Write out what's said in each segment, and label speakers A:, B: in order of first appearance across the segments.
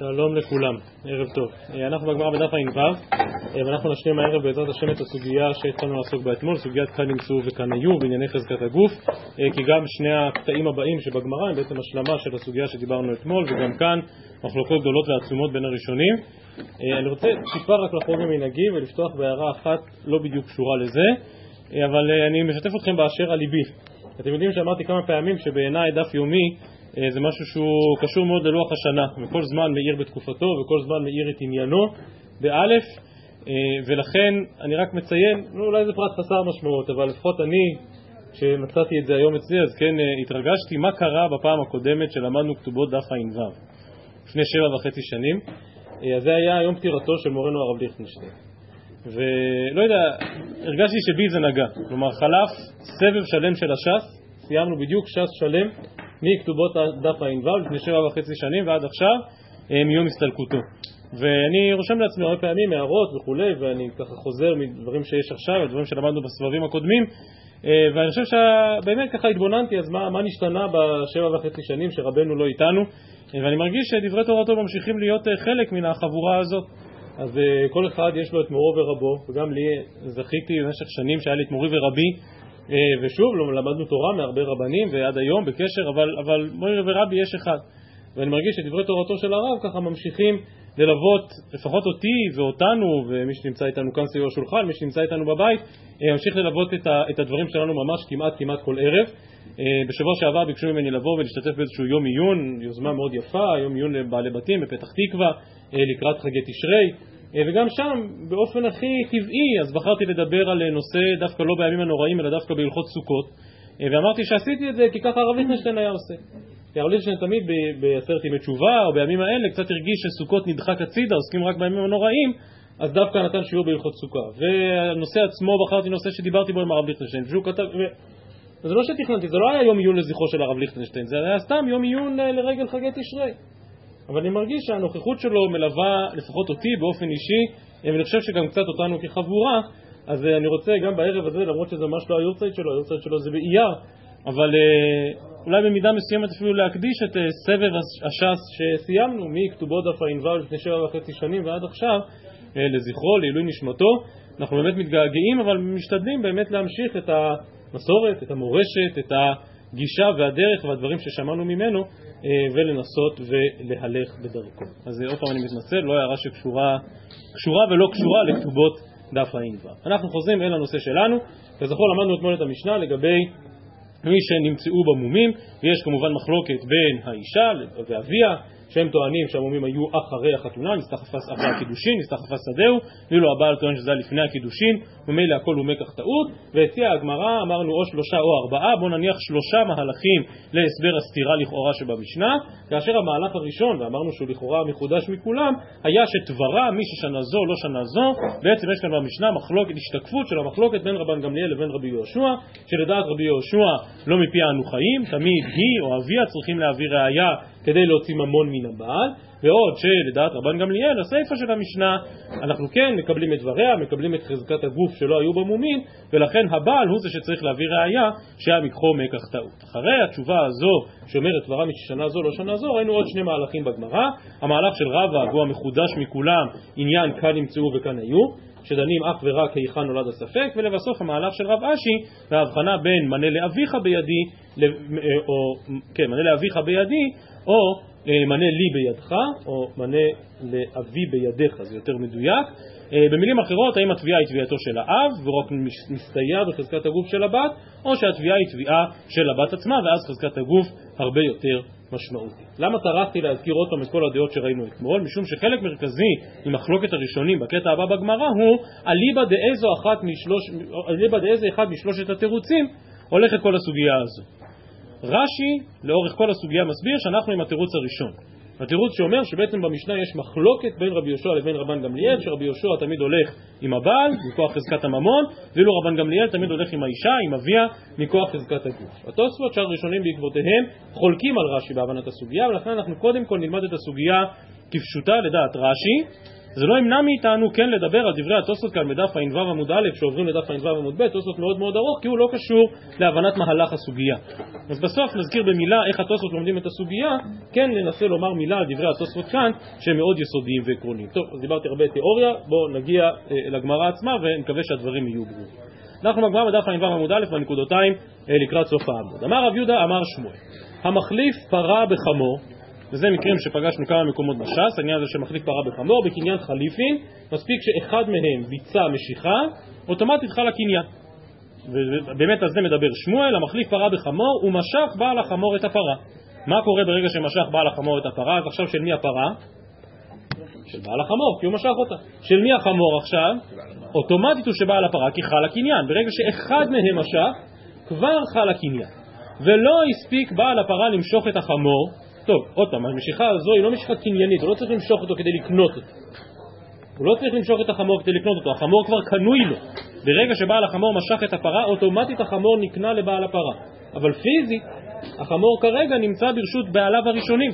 A: שלום לכולם, ערב טוב. אנחנו בגמרא בדף ע"ו ואנחנו נשלים הערב בעזרת השם את הסוגיה שהתחלנו לעסוק בה אתמול, סוגיית כאן נמצאו וכאן היו בענייני חזקת הגוף כי גם שני הקטעים הבאים שבגמרא הם בעצם השלמה של הסוגיה שדיברנו אתמול וגם כאן מחלוקות גדולות ועצומות בין הראשונים. אני רוצה טיפה רק לחרוג ממנהגי ולפתוח בהערה אחת לא בדיוק קשורה לזה אבל אני משתף אתכם באשר על ליבי. אתם יודעים שאמרתי כמה פעמים שבעיניי דף יומי אה, זה משהו שהוא קשור מאוד ללוח השנה, וכל זמן מאיר בתקופתו וכל זמן מאיר את עניינו, באלף, אה, ולכן אני רק מציין, אולי זה פרט חסר משמעות, אבל לפחות אני, כשמצאתי את זה היום אצלי, אז כן אה, התרגשתי מה קרה בפעם הקודמת שלמדנו כתובות דף ע"ו, לפני שבע וחצי שנים, אז זה היה יום פטירתו של מורנו הרב ליכטנשטיין. ולא יודע, הרגשתי שבי זה נגע, כלומר חלף סבב שלם של הש"ס, סיימנו בדיוק ש"ס שלם מכתובות דף ע"ו לפני שבע וחצי שנים ועד עכשיו אה, מיום הסתלקותו. ואני רושם לעצמי הרבה פעמים הערות וכולי, ואני ככה חוזר מדברים שיש עכשיו, דברים שלמדנו בסבבים הקודמים, אה, ואני חושב שבאמת ככה התבוננתי, אז מה, מה נשתנה בשבע וחצי שנים שרבנו לא איתנו, אה, ואני מרגיש שדברי תורתו ממשיכים להיות חלק מן החבורה הזאת. אז כל אחד יש לו את מורו ורבו, וגם לי זכיתי במשך שנים שהיה לי את מורי ורבי אה, ושוב, לא למדנו תורה מהרבה רבנים ועד היום בקשר, אבל, אבל מורי ורבי יש אחד. ואני מרגיש שדברי תורתו של הרב ככה ממשיכים ללוות לפחות אותי ואותנו ומי שנמצא איתנו כאן סביב השולחן, מי שנמצא איתנו בבית, ימשיך אה, ללוות את, ה, את הדברים שלנו ממש כמעט כמעט כל ערב. אה, בשבוע שעבר ביקשו ממני לבוא ולהשתתף באיזשהו יום עיון, יוזמה מאוד יפה, יום עיון לבעלי בתים בפתח תקווה לקראת חגי תשרי. אה, וגם שם באופן הכי טבעי אז בחרתי לדבר על נושא דווקא לא בימים הנוראים אלא דווקא בהלכות סוכות. אה, ואמרתי שעשיתי את זה כי ככה הרב ליכטנשטיין היה עושה. כי הרב ליכטנשטיין תמיד בעשרת ימי תשובה או בימים האלה קצת הרגיש שסוכות נדחק הצידה עוסקים רק בימים הנוראים אז דווקא נתן שיעור בהלכות סוכה. והנושא עצמו בחרתי נושא שדיברתי בו עם הרב ליכטנשטיין שהוא כתב. זה לא שתכננתי, זה לא היה יום עיון לזכרו של הרב ליכטנשטיין, זה היה סתם יום עיון אה, לרגל חגי תשרי אבל אני מרגיש שהנוכחות שלו מלווה לפחות אותי באופן אישי, ואני חושב שגם קצת אותנו כחבורה, אז אה, אני רוצה גם בערב הזה, למרות שזה ממש לא היורצייט שלו, היורצייט שלו זה באייר, אבל אה, אולי במידה מסוימת אפילו להקדיש את אה, סבב הש"ס שסיימנו מכתובות דף ע"ו לפני שבע וחצי שנים ועד עכשיו לזכרו, לעילוי נשמתו. אנחנו באמת מתגעגעים, אבל משתדלים באמת להמשיך את המסורת, את המורשת, את הגישה והדרך והדברים ששמענו ממנו אה, ולנסות ולהלך בדרכו. אז עוד פעם אני מתנצל, לא הערה שקשורה קשורה ולא קשורה לכתובות דף ע"ו. אנחנו חוזרים אל הנושא שלנו. כזכור למדנו אתמול את המשנה לגבי מי שנמצאו במומים, ויש כמובן מחלוקת בין האישה ואביה שהם טוענים שהמומים היו אחרי החתונה, נסתחפה אחרי הקידושין, נסתחפה שדהו, ואילו הבעל טוען שזה היה לפני הקידושין, ומילא הכל הוא מקח טעות, והציעה הגמרא, אמרנו או שלושה או ארבעה, בואו נניח שלושה מהלכים להסבר הסתירה לכאורה שבמשנה, כאשר המהלך הראשון, ואמרנו שהוא לכאורה מחודש מכולם, היה שתברה מי ששנה זו לא שנה זו, בעצם יש כאן במשנה מחלוקת, השתקפות של המחלוקת בין רבן גמליאל לבין רבי יהושע, שלדעת רבי יהושע לא מפי אנו חיים, תמיד היא או אביה צריכים להביא ראייה כדי להוציא ממון מן הבעל, ועוד שלדעת רבן גמליאל, הסיפא של המשנה, אנחנו כן מקבלים את דבריה, מקבלים את חזקת הגוף שלא היו במומין, ולכן הבעל הוא זה שצריך להביא ראייה שהיה מקחו מקח טעות. אחרי התשובה הזו, שאומרת דברה משנה זו לא שנה זו, ראינו עוד שני מהלכים בגמרא, המהלך של רבא, והוא המחודש מכולם, עניין כאן נמצאו וכאן היו, שדנים אך ורק היכן נולד הספק, ולבסוף המהלך של רב אשי וההבחנה בין מנה לאביך בידי, או, כן, מנה לאביך בידי, או אה, מנה לי בידך, או מנה לאבי בידיך, זה יותר מדויק. אה, במילים אחרות, האם התביעה היא תביעתו של האב, והוא רק מסתייע בחזקת הגוף של הבת, או שהתביעה היא תביעה של הבת עצמה, ואז חזקת הגוף הרבה יותר משמעותית. למה טרחתי להזכיר עוד פעם את כל הדעות שראינו אתמול? משום שחלק מרכזי ממחלוקת הראשונים בקטע הבא בגמרא הוא אליבא דאיזו אחת משלוש, אליבא דאיזה אחד משלושת התירוצים הולכת כל הסוגיה הזו. רש"י לאורך כל הסוגיה מסביר שאנחנו עם התירוץ הראשון. התירוץ שאומר שבעצם במשנה יש מחלוקת בין רבי יהושע לבין רבן גמליאל, שרבי יהושע תמיד הולך עם הבעל, מכוח חזקת הממון, ואילו רבן גמליאל תמיד הולך עם האישה, עם אביה, מכוח חזקת הגוף. התוספות שאר ראשונים בעקבותיהם חולקים על רש"י בהבנת הסוגיה, ולכן אנחנו קודם כל נלמד את הסוגיה כפשוטה לדעת רש"י, זה לא ימנע מאיתנו כן לדבר על דברי התוספות כאן בדף ע"ו עמוד א', שעוברים לדף ע"ו עמוד ב', תוספות מאוד מאוד ארוך, כי הוא לא קשור להבנת מהלך הסוגיה. אז בסוף נזכיר במילה איך התוספות לומדים את הסוגיה, כן ננסה לומר מילה על דברי התוספות כאן, שהם מאוד יסודיים ועקרוניים. טוב, אז דיברתי הרבה תיאוריה, בואו נגיע אה, לגמרא עצמה ונקווה שהדברים יהיו ברורים. אנחנו בגמרא בדף ע"ו עמוד א', בנקודותיים אה, לקראת סוף העמוד. אמר רב יהודה, אמר שמואל, המחליף פרה בחמור וזה מקרים שפגשנו כמה מקומות בש"ס, העניין הזה שמחליף פרה בחמור, בקניין חליפין, מספיק שאחד מהם ביצע משיכה, אוטומטית חל הקניין. ובאמת על זה מדבר שמואל, המחליף פרה בחמור, הוא משך בעל החמור את הפרה. מה קורה ברגע שמשך בעל החמור את הפרה? אז עכשיו של מי הפרה? של בעל החמור, כי הוא משך אותה. של מי החמור עכשיו? אוטומטית הוא שבעל הפרה, כי חל הקניין. ברגע שאחד מהם משך, כבר חל הקניין. ולא הספיק בעל הפרה למשוך את החמור, טוב, עוד פעם, המשיכה הזו היא לא משיכה קניינית, הוא לא צריך למשוך אותו כדי לקנות אותו. הוא לא צריך למשוך את החמור כדי לקנות אותו, החמור כבר קנוי לו. ברגע שבעל החמור משך את הפרה, אוטומטית החמור נקנה לבעל הפרה. אבל פיזית, החמור כרגע נמצא ברשות בעליו הראשונים,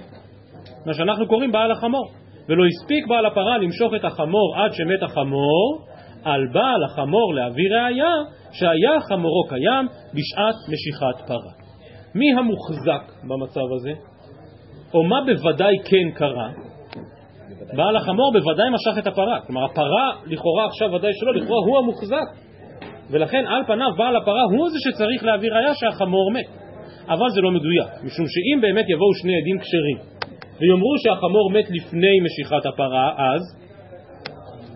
A: מה שאנחנו קוראים בעל החמור. ולא הספיק בעל הפרה למשוך את החמור עד שמת החמור, על בעל החמור להביא ראיה שהיה חמורו קיים בשעת משיכת פרה. מי המוחזק במצב הזה? או מה בוודאי כן קרה? בעל החמור בוודאי משך את הפרה. כלומר, הפרה לכאורה עכשיו ודאי שלא, לכאורה הוא המוחזק. ולכן על פניו בעל הפרה הוא זה שצריך להביא ראיה שהחמור מת. אבל זה לא מדויק, משום שאם באמת יבואו שני עדים כשרים ויאמרו שהחמור מת לפני משיכת הפרה, אז,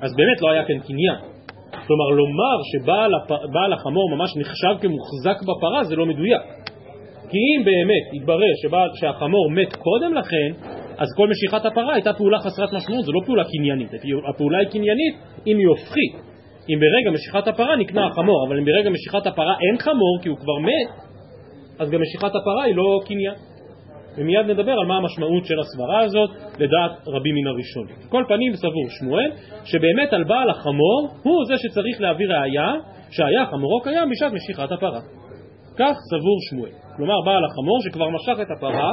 A: אז באמת לא היה כאן קניין. כלומר, לומר שבעל החמור ממש נחשב כמוחזק בפרה זה לא מדויק. כי אם באמת יתברר שבא, שהחמור מת קודם לכן, אז כל משיכת הפרה הייתה פעולה חסרת משמעות, זו לא פעולה קניינית. הפעולה היא קניינית אם היא הופכית. אם ברגע משיכת הפרה נקנה החמור, אבל אם ברגע משיכת הפרה אין חמור כי הוא כבר מת, אז גם משיכת הפרה היא לא קניין. ומיד נדבר על מה המשמעות של הסברה הזאת לדעת רבים מן הראשונים. כל פנים סבור שמואל שבאמת על בעל החמור הוא זה שצריך להביא ראייה שהיה חמורו קיים בשעת משיכת הפרה. כך סבור שמואל. כלומר בעל החמור שכבר משך את הפרה,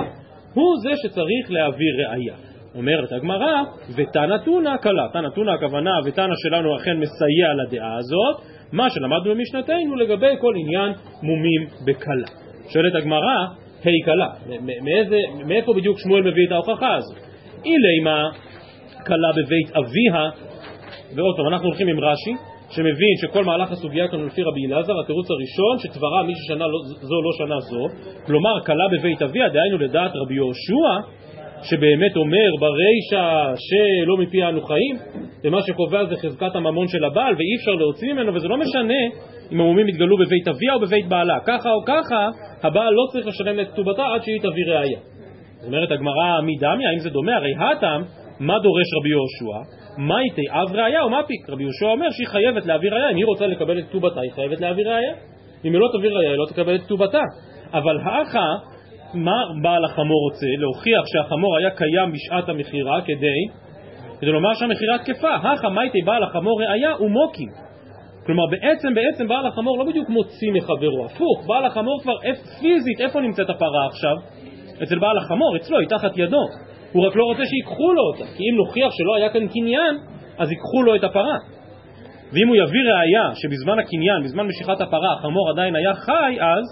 A: הוא זה שצריך להביא ראייה. אומרת הגמרא, ותנא תונא קלה. תנא תונא הכוונה, ותנא שלנו אכן מסייע לדעה הזאת, מה שלמדנו במשנתנו לגבי כל עניין מומים בקלה. שואלת הגמרא, היי קלה, מאיפה בדיוק שמואל מביא את ההוכחה הזאת? אילי מה קלה בבית אביה, ועוד פעם, אנחנו הולכים עם רש"י, שמבין שכל מהלך הסוגיה כאן לפי רבי אלעזר, התירוץ הראשון, שתברה מי ששנה לא, זו לא שנה זו, כלומר כלה בבית אביה, דהיינו לדעת רבי יהושע, שבאמת אומר ברישא שלא מפי אנו חיים, ומה שקובע זה חזקת הממון של הבעל, ואי אפשר להוציא ממנו, וזה לא משנה אם המומים יתגלו בבית אביה או בבית בעלה. ככה או ככה, הבעל לא צריך לשלם את כתובתה עד שהיא תביא ראייה. זאת אומרת הגמרא מי דמי, האם זה דומה? הרי הטעם, מה דורש רבי יהושע? מה איתי אב ראיה או מה פיק? רבי יהושע אומר שהיא חייבת להביא ראיה, אם היא רוצה לקבל את כתובתה היא חייבת להביא ראיה. אם היא לא תביא ראיה היא לא תקבל את כתובתה. אבל האחה, מה בעל החמור רוצה? להוכיח שהחמור היה קיים בשעת המכירה כדי, כדי לומר שהמכירה תקפה. האחה מה איתי בעל החמור ראיה ומוקים. כלומר בעצם בעצם בעל החמור לא בדיוק מוציא מחברו, הפוך, בעל החמור כבר פיזית, איפה נמצאת הפרה עכשיו? אצל בעל החמור, אצלו, היא תחת ידו. הוא רק לא רוצה שיקחו לו אותה, כי אם נוכיח שלא היה כאן קניין, אז ייקחו לו את הפרה. ואם הוא יביא ראייה שבזמן הקניין, בזמן משיכת הפרה, החמור עדיין היה חי, אז,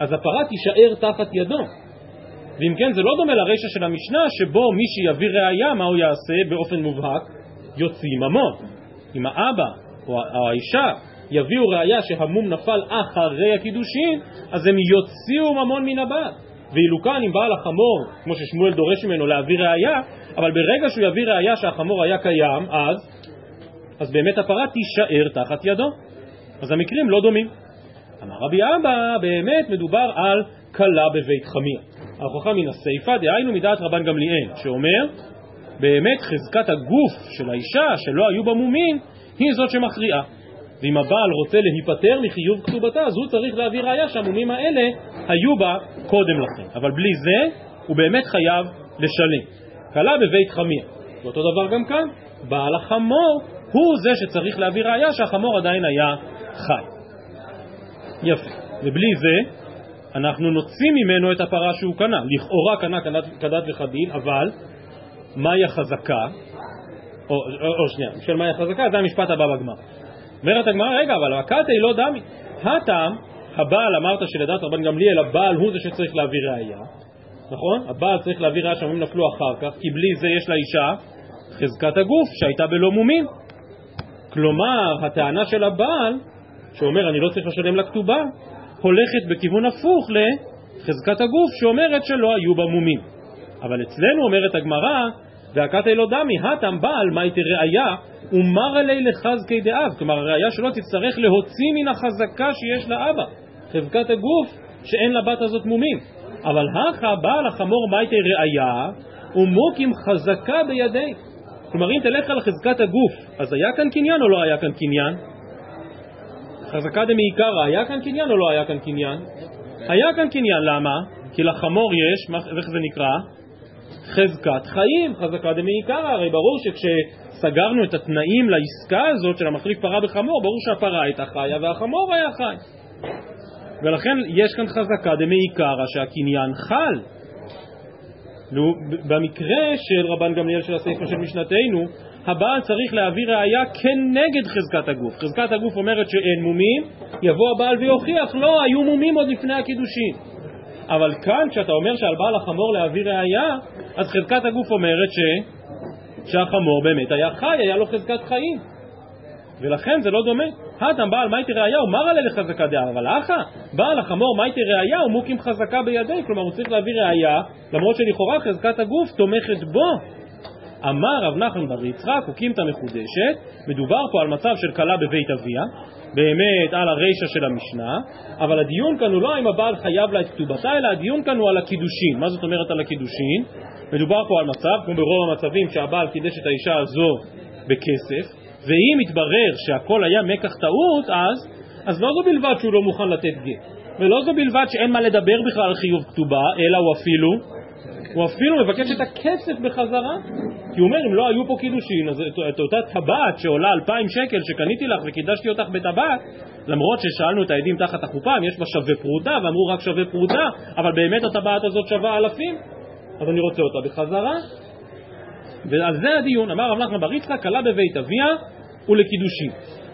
A: אז הפרה תישאר תחת ידו. ואם כן, זה לא דומה לרשע של המשנה, שבו מי שיביא ראייה, מה הוא יעשה באופן מובהק? יוציא ממון. אם האבא או האישה יביאו ראייה שהמום נפל אחרי הקידושין, אז הם יוציאו ממון מן הבת. ואילו כאן אם בעל החמור, כמו ששמואל דורש ממנו להביא ראייה, אבל ברגע שהוא יביא ראייה שהחמור היה קיים, אז, אז באמת הפרה תישאר תחת ידו. אז המקרים לא דומים. אמר רבי אבא, באמת מדובר על כלה בבית חמיר. ההוכחה מן הסיפא, דהיינו מדעת רבן גמליאל, שאומר, באמת חזקת הגוף של האישה שלא היו בה מומין, היא זאת שמכריעה. ואם הבעל רוצה להיפטר מחיוב כתובתה, אז הוא צריך להביא ראיה שהמומים האלה היו בה קודם לכן. אבל בלי זה, הוא באמת חייב לשלם. כלה בבית חמיר. ואותו דבר גם כאן, בעל החמור הוא זה שצריך להביא ראיה שהחמור עדיין היה חי. יפה. ובלי זה, אנחנו נוציא ממנו את הפרה שהוא קנה. לכאורה קנה כדת וכדין, אבל מהי החזקה? או, או, או שנייה, בשל מהי החזקה, זה המשפט הבא בגמר. אומרת הגמרא, רגע, אבל הקלטי לא דמי. הטעם, הבעל אמרת שלדעת רבן גמליאל, הבעל הוא זה שצריך להביא ראייה, נכון? הבעל צריך להביא ראייה שהמומים נפלו אחר כך, כי בלי זה יש לאישה חזקת הגוף שהייתה בלא מומים. כלומר, הטענה של הבעל, שאומר אני לא צריך לשלם לכתובה, הולכת בכיוון הפוך לחזקת הגוף שאומרת שלא היו בה מומים. אבל אצלנו אומרת הגמרא, והקתא לא דמי, הטם בעל מייטי ראיה ומר עלי לחזקי דאב, כלומר הראיה שלא תצטרך להוציא מן החזקה שיש לאבא, חזקת הגוף שאין לבת הזאת מומים. אבל הכא בעל החמור מייטי ראיה ומוקים חזקה בידי. כלומר אם תלך על חזקת הגוף, אז היה כאן קניין או לא היה כאן קניין? חזקה דמעיקרא, היה כאן קניין או לא היה כאן קניין? היה כאן קניין, למה? כי לחמור יש, איך זה נקרא? חזקת חיים, חזקה דמעיקרא, הרי ברור שכשסגרנו את התנאים לעסקה הזאת של המחליף פרה בחמור, ברור שהפרה הייתה חיה והחמור היה חי. ולכן יש כאן חזקה דמעיקרא שהקניין חל. במקרה של רבן גמליאל של הסעיפה של משנתנו, הבעל צריך להביא ראייה כנגד חזקת הגוף. חזקת הגוף אומרת שאין מומים, יבוא הבעל ויוכיח, לא, היו מומים עוד לפני הקידושין. אבל כאן, כשאתה אומר שעל בעל החמור להביא ראייה, אז חזקת הגוף אומרת ש... שהחמור באמת היה חי, היה לו חזקת חיים. ולכן זה לא דומה. הטם בעל מייטי ראייה הוא מר עלי לחזקה דעה, אבל אחא, בעל החמור מייטי ראייה הוא מוקים חזקה בידי, כלומר הוא צריך להביא ראייה, למרות שלכאורה חזקת הגוף תומכת בו. אמר רב נחמן בר יצחק, הוקימתא מחודשת, מדובר פה על מצב של כלה בבית אביה, באמת על הרישא של המשנה, אבל הדיון כאן הוא לא אם הבעל חייב לה את כתובתה, אלא הדיון כאן הוא על הקידושין. מה זאת אומרת על הקידושין? מדובר פה על מצב, כמו ברוב המצבים, שהבעל קידש את האישה הזו בכסף, ואם יתברר שהכל היה מקח טעות, אז, אז לא זו בלבד שהוא לא מוכן לתת גט, ולא זו בלבד שאין מה לדבר בכלל על חיוב כתובה, אלא הוא אפילו הוא אפילו מבקש את הכסף בחזרה כי הוא אומר אם לא היו פה קידושין אז את אותה טבעת שעולה אלפיים שקל שקניתי לך וקידשתי אותך בטבעת למרות ששאלנו את העדים תחת החופה אם יש בה שווה פרוטה ואמרו רק שווה פרוטה אבל באמת הטבעת הזאת שווה אלפים? אז אני רוצה אותה בחזרה. ועל זה הדיון אמר רב נחמן בר יצחק כלה בבית אביה ולקידושין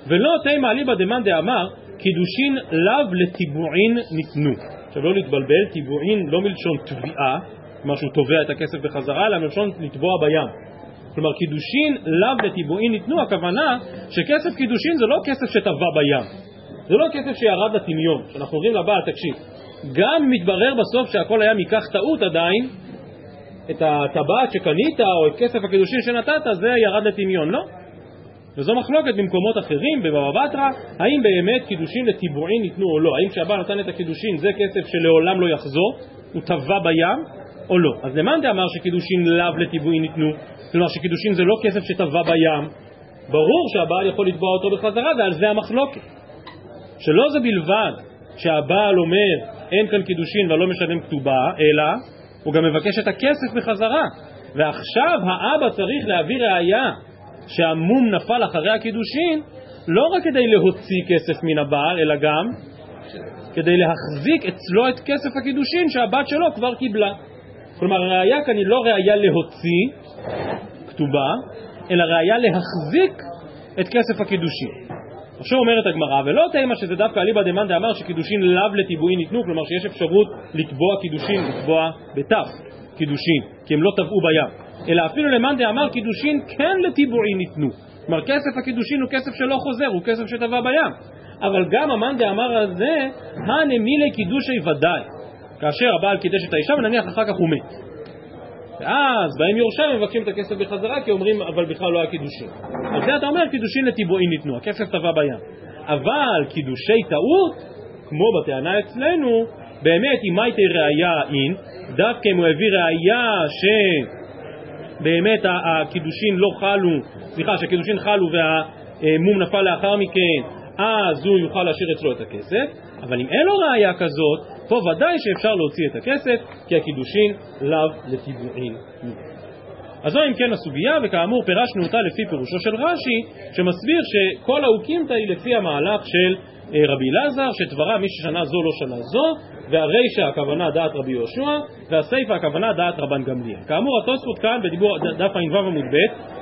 A: ולא תימא אליבא דמאן דאמר קידושין לאו לטיבועין ניתנו עכשיו לא להתבלבל, טיבועין לא מלשון תביעה כלומר שהוא תובע את הכסף בחזרה, אלא מלשון לטבוע בים. כלומר קידושין לאו לטיבועין ניתנו, הכוונה שכסף קידושין זה לא כסף שטבע בים, זה לא כסף שירד לטמיון, שאנחנו אומרים לבעל תקשיב, גם מתברר בסוף שהכל היה מכך טעות עדיין, את הטבעת שקנית או את כסף הקידושין שנתת זה ירד לטמיון, לא. וזו מחלוקת במקומות אחרים, בבבא בתרא, האם באמת קידושין לטיבועין ניתנו או לא, האם כשהבעל נתן את הקידושין זה כסף שלעולם לא יחזור, הוא טבע בים, או לא. אז למאן דאמר שקידושין לאו לטיבועין ניתנו, כלומר שקידושין זה לא כסף שטבע בים, ברור שהבעל יכול לתבוע אותו בחזרה ועל זה המחלוקת. שלא זה בלבד שהבעל אומר אין כאן קידושין ולא משלם כתובה, אלא הוא גם מבקש את הכסף בחזרה. ועכשיו האבא צריך להביא ראייה שהמום נפל אחרי הקידושין לא רק כדי להוציא כסף מן הבעל, אלא גם כדי להחזיק אצלו את כסף הקידושין שהבת שלו כבר קיבלה. כלומר ראיה כאן היא לא ראיה להוציא כתובה, אלא ראיה להחזיק את כסף הקידושין. עכשיו אומרת הגמרא, ולא תימא שזה דווקא אליבא דמאן דאמר שקידושין לאו לטיבועין ניתנו, כלומר שיש אפשרות לתבוע קידושין, לתבוע כסף קידושין, כי הם לא טבעו בים, אלא אפילו למאן דאמר קידושין כן לטיבועין ניתנו. כלומר כסף הקידושין הוא כסף שלא חוזר, הוא כסף שטבע בים. אבל גם המאן דאמר הזה, הנמילי קידושי ודאי. כאשר הבעל קידש את האישה ונניח אחר כך הוא מת. ואז באים יורשיו מבקשים את הכסף בחזרה כי אומרים אבל בכלל לא היה קידושין. על זה אתה אומר קידושין לטיבועין ניתנו, הכסף טבע בים. אבל קידושי טעות, כמו בטענה אצלנו, באמת אם הייתי ראייה אין, דווקא אם הוא הביא ראייה שבאמת הקידושין לא חלו, סליחה, שהקידושין חלו והמום נפל לאחר מכן, אז הוא יוכל להשאיר אצלו את הכסף, אבל אם אין לו ראייה כזאת, פה ודאי שאפשר להוציא את הכסף, כי הקידושין לאו לטבעין. אז זו אם כן הסוגיה, וכאמור פירשנו אותה לפי פירושו של רש"י, שמסביר שכל האוקימתא היא לפי המהלך של אה, רבי אלעזר, שדברה מי ששנה זו לא שנה זו, והרישא הכוונה דעת רבי יהושע, והסיפא הכוונה דעת רבן גמליאל. כאמור התוספות כאן בדיבור דף ע"ו עמוד ב',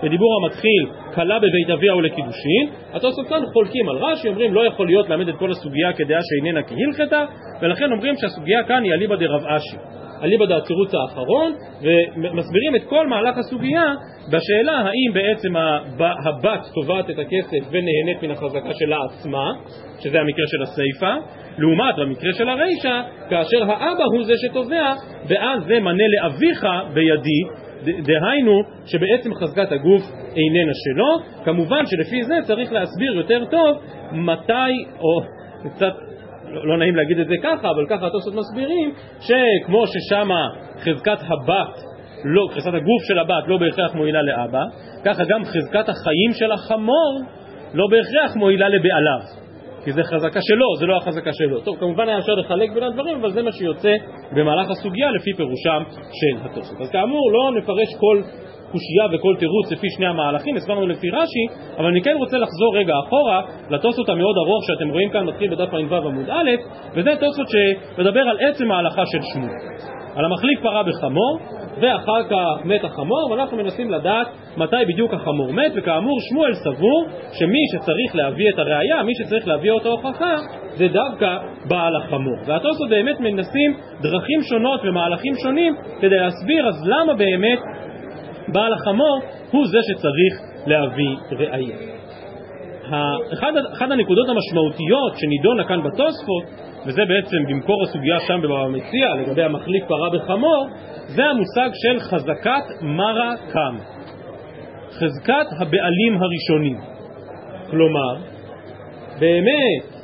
A: בדיבור המתחיל כלה בבית אביה ולקידושין, התוספות כאן חולקים על רש"י, אומרים לא יכול להיות למד את כל הסוגיה כדעה שאיננה כהלכתה, ולכן אומרים שהסוגיה כאן היא אליבא דרב אשי. אליבא דהצירוץ האחרון, ומסבירים את כל מהלך הסוגיה בשאלה האם בעצם הבת תובעת את הכסף ונהנית מן החזקה שלה עצמה, שזה המקרה של הסיפא, לעומת במקרה של הרישא, כאשר האבא הוא זה שתובע, ואז זה מנה לאביך בידי, דהיינו שבעצם חזקת הגוף איננה שלו, כמובן שלפי זה צריך להסביר יותר טוב מתי, או קצת לא, לא נעים להגיד את זה ככה, אבל ככה התוספות מסבירים, שכמו ששמה חזקת הבת, לא, חזקת הגוף של הבת לא בהכרח מועילה לאבא, ככה גם חזקת החיים של החמור לא בהכרח מועילה לבעליו. כי זה חזקה שלו, זה לא החזקה שלו. טוב, כמובן היה אפשר לחלק בין הדברים, אבל זה מה שיוצא במהלך הסוגיה לפי פירושם של התוספות. אז כאמור, לא נפרש כל קושייה וכל תירוץ לפי שני המהלכים, הסברנו לפי רש"י, אבל אני כן רוצה לחזור רגע אחורה לתוספות המאוד ארוך שאתם רואים כאן, מתחיל בדף ע"ו עמוד א', וזה תוספות שמדבר על עצם ההלכה של שמואל. על המחליק פרה בחמור, ואחר כך מת החמור, ואנחנו מנסים לדעת מתי בדיוק החמור מת, וכאמור שמואל סבור שמי שצריך להביא את הראייה, מי שצריך להביא את ההוכחה, זה דווקא בעל החמור. והתוספות באמת מנסים דרכים שונות ומהלכים שונים כדי להסביר אז למה באמת בעל החמור הוא זה שצריך להביא ראייה. אחד, אחד הנקודות המשמעותיות שנידונה כאן בתוספות, וזה בעצם במקור הסוגיה שם במציע לגבי המחליף פרה בחמור, זה המושג של חזקת מרה קם. חזקת הבעלים הראשונים. כלומר, באמת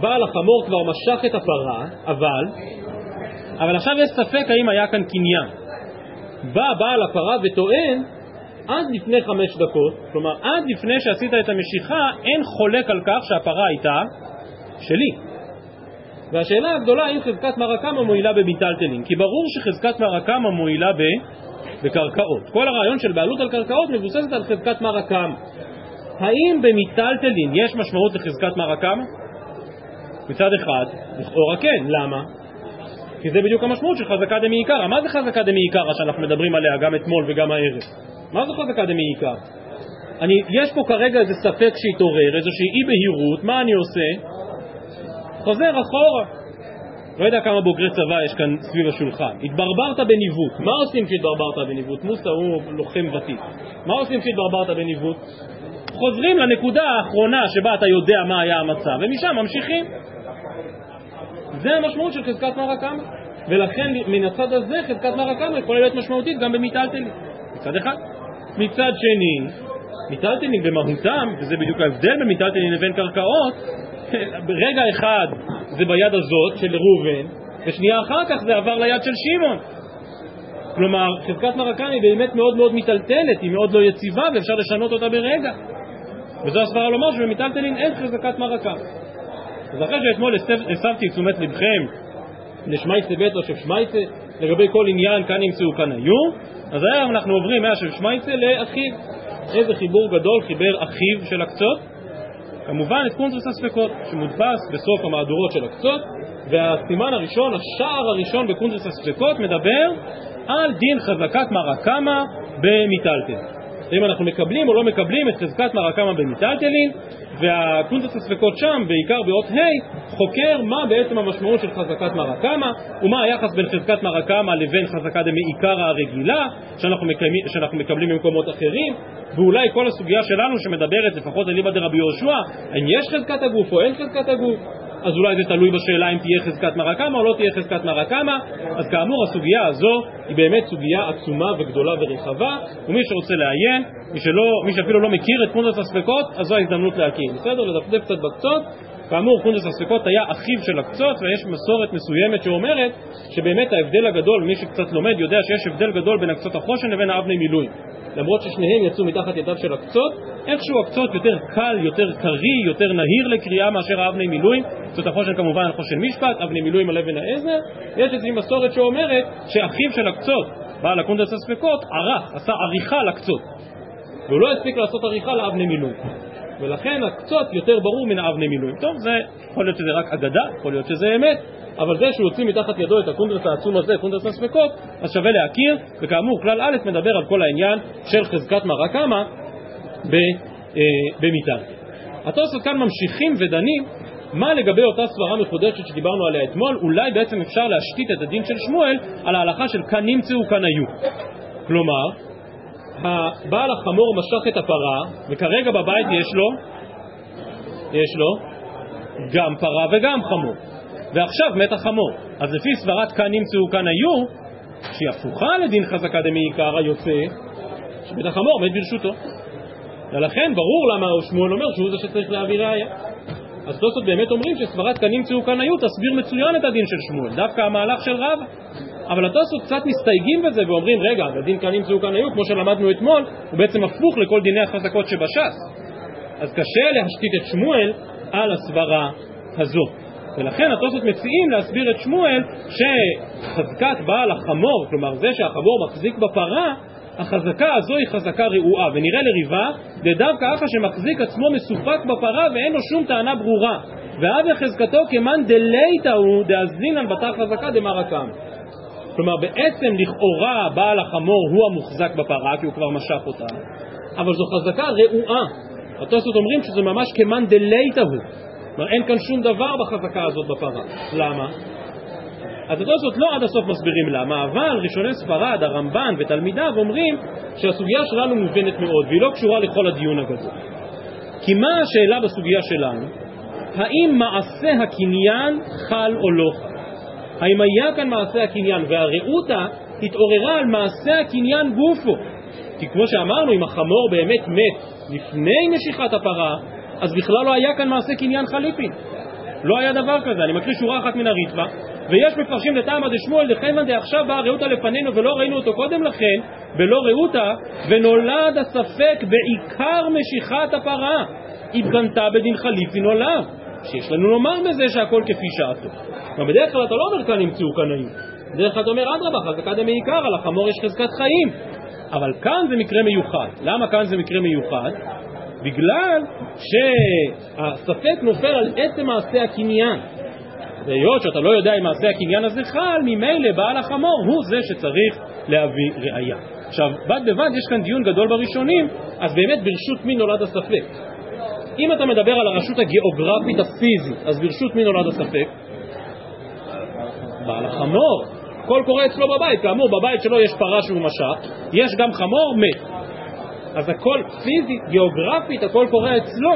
A: בעל החמור כבר משך את הפרה, אבל, אבל עכשיו יש ספק האם היה כאן קניין. בא בעל הפרה וטוען עד לפני חמש דקות, כלומר עד לפני שעשית את המשיכה אין חולק על כך שהפרה הייתה שלי. והשאלה הגדולה האם חזקת מרקמה מועילה במיטלטלין, כי ברור שחזקת מרקמה מועילה ב... בקרקעות. כל הרעיון של בעלות על קרקעות מבוססת על חזקת מרקמה. האם במיטלטלין יש משמעות לחזקת מרקמה? מצד אחד, לכאורה כן, למה? כי זה בדיוק המשמעות של חזקה דמעיקרא. מה זה חזקה דמעיקרא שאנחנו מדברים עליה גם אתמול וגם הערב? מה זה חזקה דמעיקרא? אני, יש פה כרגע איזה ספק שהתעורר, איזושהי אי בהירות, מה אני עושה? חוזר אחורה. לא יודע כמה בוגרי צבא יש כאן סביב השולחן. התברברת בניווט. מה עושים כשהתברברת בניווט? מוסא הוא לוחם ותיק. מה עושים כשהתברברת בניווט? חוזרים לנקודה האחרונה שבה אתה יודע מה היה המצב, ומשם ממשיכים. זה המשמעות של חזקת מרא קמא. ולכן מן הצד הזה חזקת מרא קמא יכולה להיות משמעותית גם במיטלטלין. מצד אחד. מצד שני, מיטלטלין במהותם, וזה בדיוק ההבדל בין מיטלטלין לבין קרקעות, ברגע אחד זה ביד הזאת של ראובן, ושנייה אחר כך זה עבר ליד של שמעון. כלומר, חזקת מרקם היא באמת מאוד מאוד מיטלטלת, היא מאוד לא יציבה ואפשר לשנות אותה ברגע. וזו הסברה לומר שבמיטלטלין אין חזקת מרקם. אז אחרי שאתמול הסבתי את תשומת לבכם לשמייצה בית או שבשמייצה לגבי כל עניין כאן נמצאו כאן היו, אז היום אנחנו עוברים מהשב שמייצה לאחיו. איזה חיבור גדול חיבר אחיו של הקצות? כמובן את קונטרס הספקות שמודפס בסוף המהדורות של הקצות והסימן הראשון, השער הראשון בקונטרס הספקות מדבר על דין חזקת מרקמה במיטלטלין. אם אנחנו מקבלים או לא מקבלים את חזקת מרקמה במיטלטלין והקונטס הספקות שם, בעיקר באות ה', חוקר מה בעצם המשמעות של חזקת מרקמה ומה היחס בין חזקת מרקמה לבין חזקה דמעיקרא הרגילה שאנחנו מקבלים, שאנחנו מקבלים במקומות אחרים ואולי כל הסוגיה שלנו שמדברת לפחות על ליבא דרבי יהושע האם יש חזקת הגוף או אין חזקת הגוף אז אולי זה תלוי בשאלה אם תהיה חזקת מרקמה או לא תהיה חזקת מרקמה אז כאמור הסוגיה הזו היא באמת סוגיה עצומה וגדולה ורחבה ומי שרוצה לעיין, מי, שלא, מי שאפילו לא מכיר את קונדס הספקות אז זו ההזדמנות להכיר, בסדר? לדפדף קצת בקצות. כאמור קונדס הספקות היה אחיו של הקצות ויש מסורת מסוימת שאומרת שבאמת ההבדל הגדול, מי שקצת לומד יודע שיש הבדל גדול בין הקצות החושן לבין האבני מילואים למרות ששניהם יצאו מתחת ידיו של הקצות, איכשהו הקצות יותר קל, יותר קריא, יותר נהיר לקריאה מאשר האבני מילואים. קצות החושן כמובן חושן משפט, אבני מילואים על אבן העזר. יש איזושהי מסורת שאומרת שאחיו של הקצות, בעל הקונטרס הספקות ערך, עשה עריכה לקצות והוא לא הספיק לעשות עריכה לאבני מילואים ולכן הקצות יותר ברור מן האבני מילואים. טוב, זה יכול להיות שזה רק אגדה, יכול להיות שזה אמת, אבל זה שהוא הוציא מתחת ידו את הקונטרס העצום הזה, קונטרס הספקות, אז שווה להכיר, וכאמור כלל א' מדבר על כל העניין של חזקת מרא קמא אה, במיתה. התוספות כאן ממשיכים ודנים מה לגבי אותה סברה מחודשת שדיברנו עליה אתמול, אולי בעצם אפשר להשתית את הדין של שמואל על ההלכה של כאן נמצאו כאן היו. כלומר, הבעל החמור משך את הפרה, וכרגע בבית יש לו, יש לו גם פרה וגם חמור. ועכשיו מת החמור. אז לפי סברת כאן נמצאו כאן היו, שהיא הפוכה לדין חזקה דמעיקר היוצא, שבית החמור מת ברשותו. ולכן ברור למה שמואל אומר שהוא זה שצריך להביא ראיה. אז תוספות באמת אומרים שסברת כאן נמצאו כאן היו תסביר מצוין את הדין של שמואל, דווקא המהלך של רבא. אבל התוספות קצת מסתייגים בזה ואומרים, רגע, הדין כאן נמצאו כאן היו, כמו שלמדנו אתמול, הוא בעצם הפוך לכל דיני החזקות שבש"ס. אז קשה להשתית את שמואל על הסברה הזו. ולכן התוספות מציעים להסביר את שמואל שחזקת בעל החמור, כלומר זה שהחמור מחזיק בפרה, החזקה הזו היא חזקה רעועה, ונראה לריבה, דווקא אחא שמחזיק עצמו מסופק בפרה ואין לו שום טענה ברורה. ואבי חזקתו כמאן דלייתא הוא דאזינן בתר חזקה דמרקם. כלומר בעצם לכאורה בעל החמור הוא המוחזק בפרה כי הוא כבר משך אותה, אבל זו חזקה רעועה. התוספות אומרים שזה ממש כמאן דלייתא הוא. כלומר אין כאן שום דבר בחזקה הזאת בפרה. למה? אז התוספות לא עד הסוף מסבירים למה, אבל ראשוני ספרד, הרמב"ן ותלמידיו אומרים שהסוגיה שלנו מובנת מאוד והיא לא קשורה לכל הדיון הגדול. כי מה השאלה בסוגיה שלנו? האם מעשה הקניין חל או לא חל? האם היה כאן מעשה הקניין והרעותה התעוררה על מעשה הקניין גופו? כי כמו שאמרנו, אם החמור באמת מת לפני נשיכת הפרה, אז בכלל לא היה כאן מעשה קניין חליפין. לא היה דבר כזה. אני מקריא שורה אחת מן הריטב"א, ויש מפרשים לטעמא דשמואל דכיוון דעכשיו באה רעותה לפנינו ולא ראינו אותו קודם לכן, ולא רעותה, ונולד הספק בעיקר משיכת הפרה. התגנתה בדין חליפי נולד. שיש לנו לומר בזה שהכל כפי שעתו. אבל בדרך כלל אתה לא אומר כאן כאן היו. בדרך כלל אתה אומר אדרבה, חזקה דמעיקר, על החמור יש חזקת חיים. אבל כאן זה מקרה מיוחד. למה כאן זה מקרה מיוחד? בגלל שהספק נופל על עצם מעשה הקניין. והיות שאתה לא יודע אם מעשה הקניין הזה חל, ממילא בעל החמור הוא זה שצריך להביא ראייה. עכשיו, בד בבד יש כאן דיון גדול בראשונים, אז באמת ברשות מי נולד הספק? אם אתה מדבר על הרשות הגיאוגרפית הפיזית, אז ברשות מי נולד הספק? בעל החמור. הכל קורה אצלו בבית, כאמור בבית שלו יש פרה שהוא משך, יש גם חמור מת. אז הכל פיזית, גיאוגרפית, הכל קורה אצלו.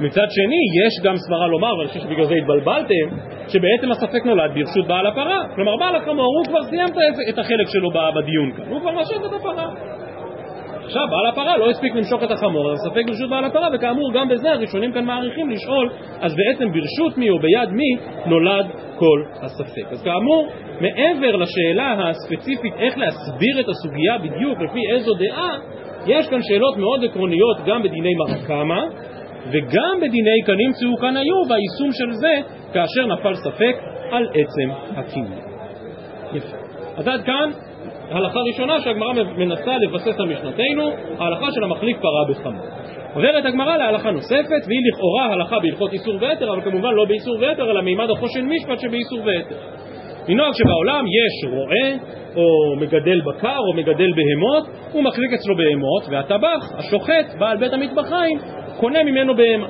A: מצד שני, יש גם סברה לומר, ואני חושב שבגלל זה התבלבלתם, שבעצם הספק נולד ברשות בעל הפרה. כלומר, בעל החמור, הוא כבר סיים את החלק שלו בדיון כאן, הוא כבר משך את הפרה. עכשיו, בעל הפרה לא הספיק למשוך את החמור, אז ספק ברשות בעל הפרה, וכאמור, גם בזה הראשונים כאן מעריכים לשאול, אז בעצם ברשות מי או ביד מי נולד כל הספק. אז כאמור, מעבר לשאלה הספציפית איך להסביר את הסוגיה בדיוק לפי איזו דעה, יש כאן שאלות מאוד עקרוניות גם בדיני מרקמה וגם בדיני כאן נמצאו כאן היו והיישום של זה כאשר נפל ספק על עצם הקניין. יפה. אז עד כאן הלכה ראשונה שהגמרא מנסה לבסס על משנתנו, ההלכה של המחליף פרה בחמור. עוברת הגמרא להלכה נוספת, והיא לכאורה הלכה בהלכות איסור ויתר, אבל כמובן לא באיסור ויתר, אלא מימד החושן משפט שבאיסור ויתר. מנהג שבעולם יש רועה, או מגדל בקר, או מגדל בהמות, הוא מחזיק אצלו בהמות, והטבח, השוחט, בעל בית המטבחיים, קונה ממנו בהמה.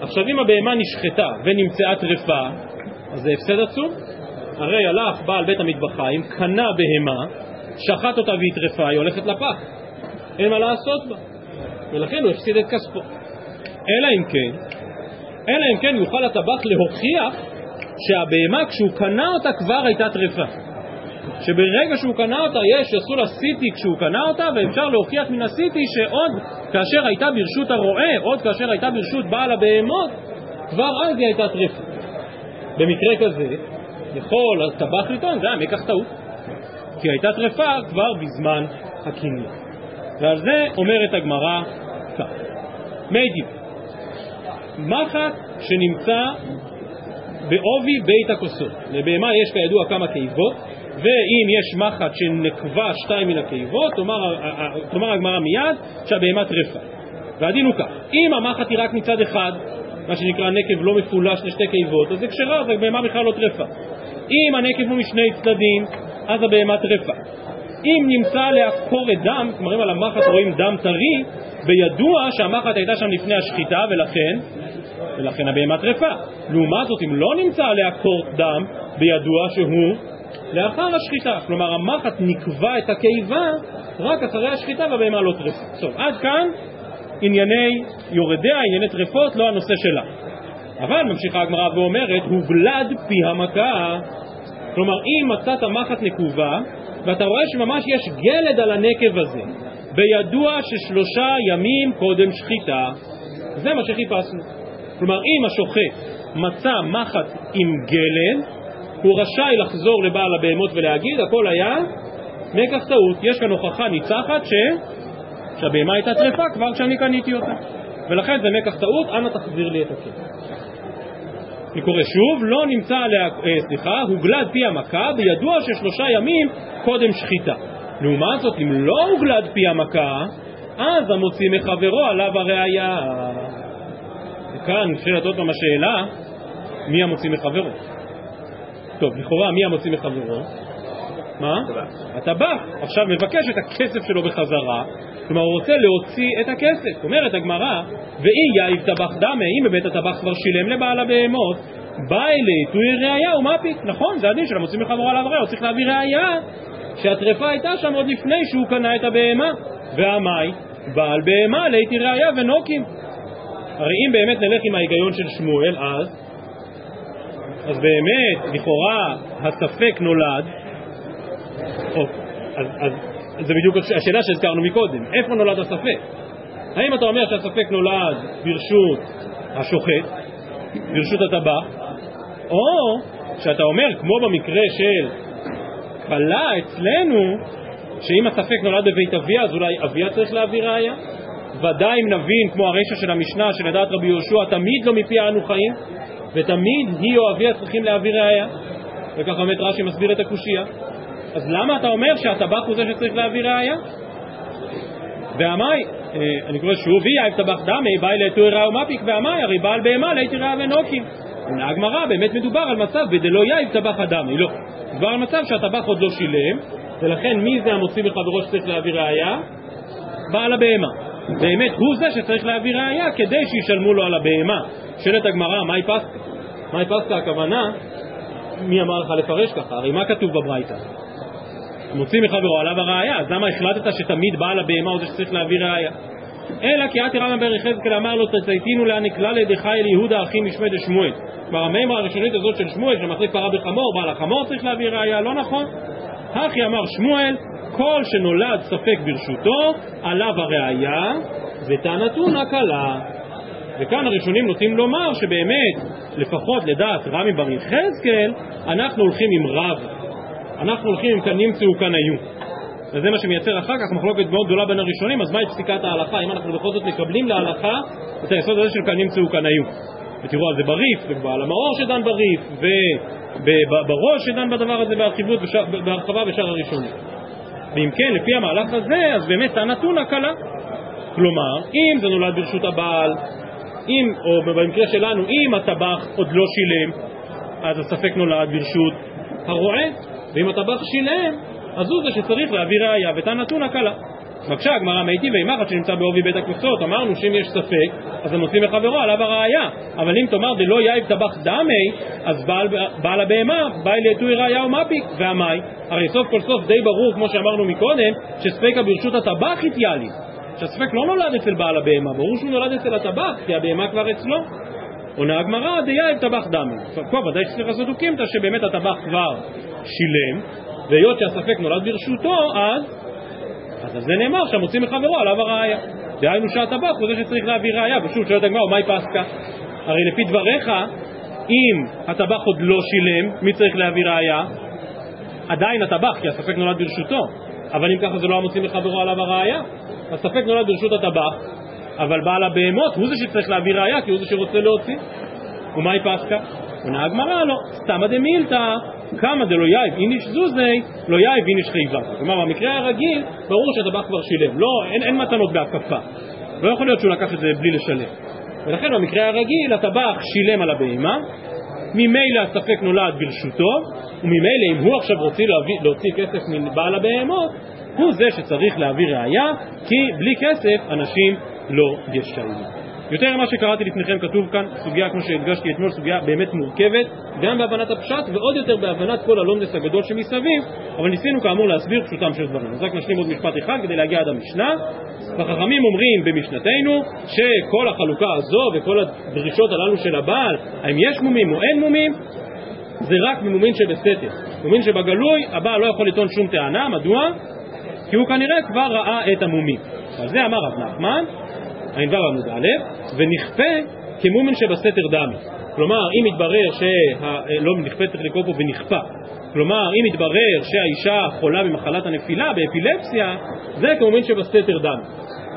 A: עכשיו אם הבהמה נשחטה ונמצאה טרפה, אז זה הפסד עצום. הרי הלך בעל בית המטבחיים, קנה בהמה, שחט אותה והיא טרפה, היא הולכת לפח. אין מה לעשות בה. ולכן הוא הפסיד את כספו. אלא אם כן, אלא אם כן יוכל הטבח להוכיח שהבהמה כשהוא קנה אותה כבר הייתה טרפה. שברגע שהוא קנה אותה יש, עשו לה סיטי כשהוא קנה אותה ואפשר להוכיח מן הסיטי שעוד כאשר הייתה ברשות הרועה, עוד כאשר הייתה ברשות בעל הבהמות, כבר אז היא הייתה טרפה. במקרה כזה יכול הטבח לטעון, זה היה מקח טעות, כי הייתה טרפה כבר בזמן הקניין. ועל זה אומרת הגמרא כך: מי דיב, מחט שנמצא
B: בעובי בית הכוסות. לבהמה יש כידוע כמה קיבות, ואם יש מחט שנקבה שתיים מן הקיבות, תאמר הגמרא מיד שהבהמה טרפה. והדין הוא כך, אם המחט היא רק מצד אחד, מה שנקרא נקב לא מפולש לשתי קיבות, אז זה כשרה, אז הבהמה בכלל לא טרפה. אם הנקב הוא משני צדדים, אז הבהמה טרפה. אם נמצא עליה קורת דם, כלומר אם על המחט רואים דם טרי, בידוע שהמחט הייתה שם לפני השחיטה ולכן, ולכן הבהמה טרפה. לעומת זאת, אם לא נמצא עליה קורת דם, בידוע שהוא לאחר השחיטה. כלומר, המחט נקבע את הקיבה רק אחרי השחיטה והבהמה לא טרפה. טוב, עד כאן ענייני יורדיה, ענייני טרפות, לא הנושא שלה. אבל ממשיכה הגמרא ואומרת, הוגלד פי המכה. כלומר, אם מצאת מחט נקובה, ואתה רואה שממש יש גלד על הנקב הזה, בידוע ששלושה ימים קודם שחיטה, זה מה שחיפשנו. כלומר, אם השוחט מצא מחט עם גלד, הוא רשאי לחזור לבעל הבהמות ולהגיד, הכל היה מקח טעות. יש כאן הוכחה ניצחת ש... שהבהמה הייתה טרפה כבר כשאני קניתי אותה. ולכן זה מקח טעות, אנא תחזיר לי את הכסף. אני קורא שוב, לא נמצא עליה, אה, סליחה, הוגלד פי המכה בידוע ששלושה ימים קודם שחיטה. לעומת זאת, אם לא הוגלד פי המכה, אז המוציא מחברו עליו הראייה. וכאן נשאלת עוד פעם השאלה, מי המוציא מחברו? טוב, לכאורה מי המוציא מחברו? מה? הטבח. עכשיו מבקש את הכסף שלו בחזרה, כלומר הוא רוצה להוציא את הכסף. אומרת הגמרא, ואי יאיב טבח דמה, אם בבית הטבח כבר שילם לבעל הבהמות, בא אלי תוי ראייה ומפיק. נכון, זה הדין של המוציא מחברו עליו ראייה, הוא צריך להביא ראייה שהטרפה הייתה שם עוד לפני שהוא קנה את הבהמה. והמאי, בעל בהמה ליתי ראייה ונוקים. הרי אם באמת נלך עם ההיגיון של שמואל, אז אז באמת, לכאורה, הספק נולד, אז, אז זה בדיוק השאלה שהזכרנו מקודם, איפה נולד הספק? האם אתה אומר שהספק נולד ברשות השוחט, ברשות הטבח, או שאתה אומר, כמו במקרה של כלה אצלנו, שאם הספק נולד בבית אביה, אז אולי אביה צריך להביא ראיה? ודאי אם נבין, כמו הרשע של המשנה, שלדעת רבי יהושע, תמיד לא מפי אנו חיים, ותמיד היא או אביה צריכים להביא ראייה וככה באמת רש"י מסביר את הקושייה אז למה אתה אומר שהטבח הוא זה שצריך להביא ראייה? ואמי, אה, אני קורא שוב, אייב טבח דמי, באי לאתו רעה ומפיק, ואמי, הרי בעל בהמה לאיתי רעה ונוקים. עונה הגמרא, באמת מדובר על מצב בדלא יאיב טבח הדמי, לא. מדובר על מצב שהטבח עוד לא שילם, ולכן מי זה המוציא מחברו שצריך להביא ראייה? בעל הבהמה. באמת הוא זה שצריך להביא ראייה כדי שישלמו לו על הבהמה. שואלת הגמרא, מהי פסקה? מהי פסקה הכוונה? מי אמר לך לפרש ככה? הרי מה כתוב בברייתא? מוציא מחברו עליו הראייה, אז למה החלטת שתמיד בעל הבהמה הוא זה שצריך להביא ראייה? אלא כי עתי רמא בר יחזקאל אמר לו תצייתינו להנקלה לידי אל יהודה אחי משמי דשמואל. כלומר המימרה הראשונית הזאת של שמואל שמחליף פרה בחמור, בעל החמור צריך להביא ראייה, לא נכון. הכי אמר שמואל, כל שנולד ספק ברשותו, עליו הראייה, וטענתו נקלה. וכאן הראשונים נוטים לומר שבאמת, לפחות לדעת רמי בר יחזקאל, אנחנו הולכים עם רב. אנחנו הולכים עם כאן נמצאו כאן היו. וזה מה שמייצר אחר כך מחלוקת מאוד גדולה בין הראשונים, אז מהי פסיקת ההלכה? אם אנחנו בכל זאת מקבלים להלכה את היסוד הזה של כאן נמצאו כאן היו. ותראו על זה בריף, ובעל המאור שדן בריף, ובראש שדן בדבר הזה בהרחבה בשאר הראשונים. ואם כן, לפי המהלך הזה, אז באמת הנתון הקלה. כלומר, אם זה נולד ברשות הבעל, אם, או במקרה שלנו, אם הטבח עוד לא שילם, אז הספק נולד ברשות הרועה, ואם הטבח שילם, אז הוא זה שצריך להביא ראייה, ואת הנתון הקלה. בבקשה, הגמרא מיטיב ואימחת שנמצא בעובי בית הקבוצות, אמרנו שאם יש ספק, אז המוציא מחברו עליו הראייה. אבל אם תאמר דלא יאיב טבח דמי, אז בעל, בעל הבהמה, באי ליתוי ראייה ומפיק, והמאי. הרי סוף כל סוף די ברור, כמו שאמרנו מקודם, שספקה ברשות הטבח התייעלי. שהספק לא נולד אצל בעל הבהמה, ברור שהוא נולד אצל הטבח, כי הבהמה כבר אצלו. עונה הגמרא, דיהיב טבח דמי. פה ודאי שצריך לעשות אוקימתא שבאמת הטבח כבר שילם, והיות שהספק נולד ברשותו, אז אז על זה נאמר שהמוציא מחברו עליו הראייה. דהיינו שהטבח הוא זה שצריך להביא ראייה, ושוב שואלת הגמרא, מאי פסקה? הרי לפי דבריך, אם הטבח עוד לא שילם, מי צריך להביא ראייה? עדיין הטבח, כי הספק נולד ברשותו. אבל אם ככה זה לא המוציא מחברו עליו הראייה, הספק נולד ברשות הטבח, אבל בעל הבהמות הוא זה שצריך להביא ראייה, כי הוא זה שרוצה להוציא. ומהי פסקה? עונה הגמרא לא, סתמא דמילתא, כמה דלא יאיב איניש זוזי, לא יאיב איניש חייבה. כלומר, במקרה הרגיל, ברור שהטבח כבר שילם. לא, אין, אין מתנות בהקפה. לא יכול להיות שהוא לקח את זה בלי לשלם. ולכן במקרה הרגיל, הטבח שילם על הבהמה, ממילא הספק נולד ברשותו, וממילא אם הוא עכשיו רוצה להוציא כסף מבעל הבהמות, הוא זה שצריך להביא ראייה, כי בלי כסף אנשים לא ישלמו. יותר ממה שקראתי לפניכם כתוב כאן, סוגיה כמו שהדגשתי אתמול, סוגיה באמת מורכבת, גם בהבנת הפשט ועוד יותר בהבנת כל הלונדס הגדול שמסביב, אבל ניסינו כאמור להסביר פשוטם של דברים. אז רק נשלים עוד משפט אחד כדי להגיע עד המשנה. והחכמים אומרים במשנתנו שכל החלוקה הזו וכל הדרישות הללו של הבעל, האם יש מומים או אין מומים, זה רק ממומין שבסתר. מומין שבגלוי, הבעל לא יכול לטעון שום טענה, מדוע? כי הוא כנראה כבר ראה את המומים. על זה אמר רב נחמן, ע"ו עמוד א', ונכפה כמומן שבסתר דמי. כלומר, אם יתברר שה... לא נכפה צריך לקרוא פה ונכפה. כלומר, אם יתברר שהאישה חולה במחלת הנפילה, באפילפסיה, זה כמומן שבסתר דמי.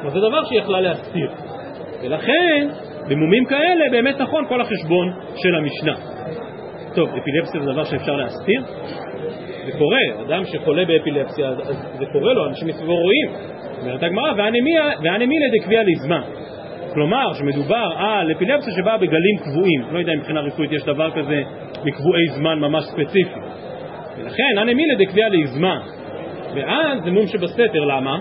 B: אבל זה דבר שהיא יכלה להסתיר. ולכן, במומים כאלה באמת נכון כל החשבון של המשנה. טוב, אפילפסיה זה דבר שאפשר להסתיר? זה קורה, אדם שחולה באפילפסיה, זה קורה לו, אנשים מסביבו רואים. אומרת הגמרא, ואנמילה דקביע לזמן. כלומר, שמדובר על אפילפסיה שבאה בגלים קבועים. לא יודע אם מבחינה רפואית יש דבר כזה מקבועי זמן ממש ספציפי. ולכן, אנמילה דקביע לזמן. ואז זה מום שבסתר, למה?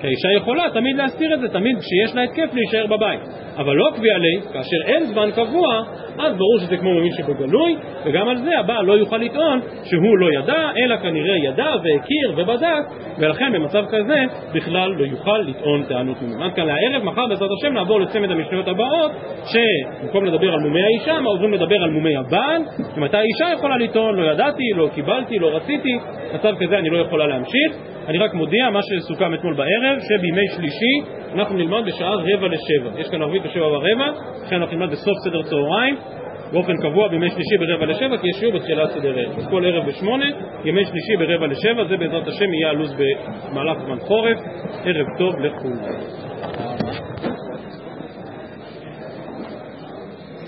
B: כי האישה יכולה תמיד להסתיר את זה, תמיד כשיש לה התקף להישאר בבית. אבל לא קביע לי, כאשר אין זמן קבוע, אז ברור שזה כמו ממין שבגלוי, וגם על זה הבעל לא יוכל לטעון שהוא לא ידע, אלא כנראה ידע והכיר ובדק, ולכן במצב כזה בכלל לא יוכל לטעון טענות ממין. עד כאן לערב, מחר בעזרת השם נעבור לצמד המשניות הבאות, שבמקום לדבר על מומי האישה, עוברים לדבר על מומי הבעל, ומתי האישה יכולה לטעון, לא ידעתי, לא קיבלתי, לא רציתי, מצב כזה אני לא יכולה להמשיך. אני רק מודיע מה שסוכם אתמול בערב, שבימי שלישי אנחנו נלמד בשעה רבע לשבע. יש כאן ערבית בשבע ורבע, לכן אנחנו נלמד בסוף סדר צהריים, באופן קבוע בימי שלישי ברבע לשבע, כי יש שיעור בתחילת סדר ערב. אז כל ערב בשמונה, ימי שלישי ברבע לשבע, זה בעזרת השם יהיה הלו"ז במהלך זמן חורף. ערב טוב לכולם.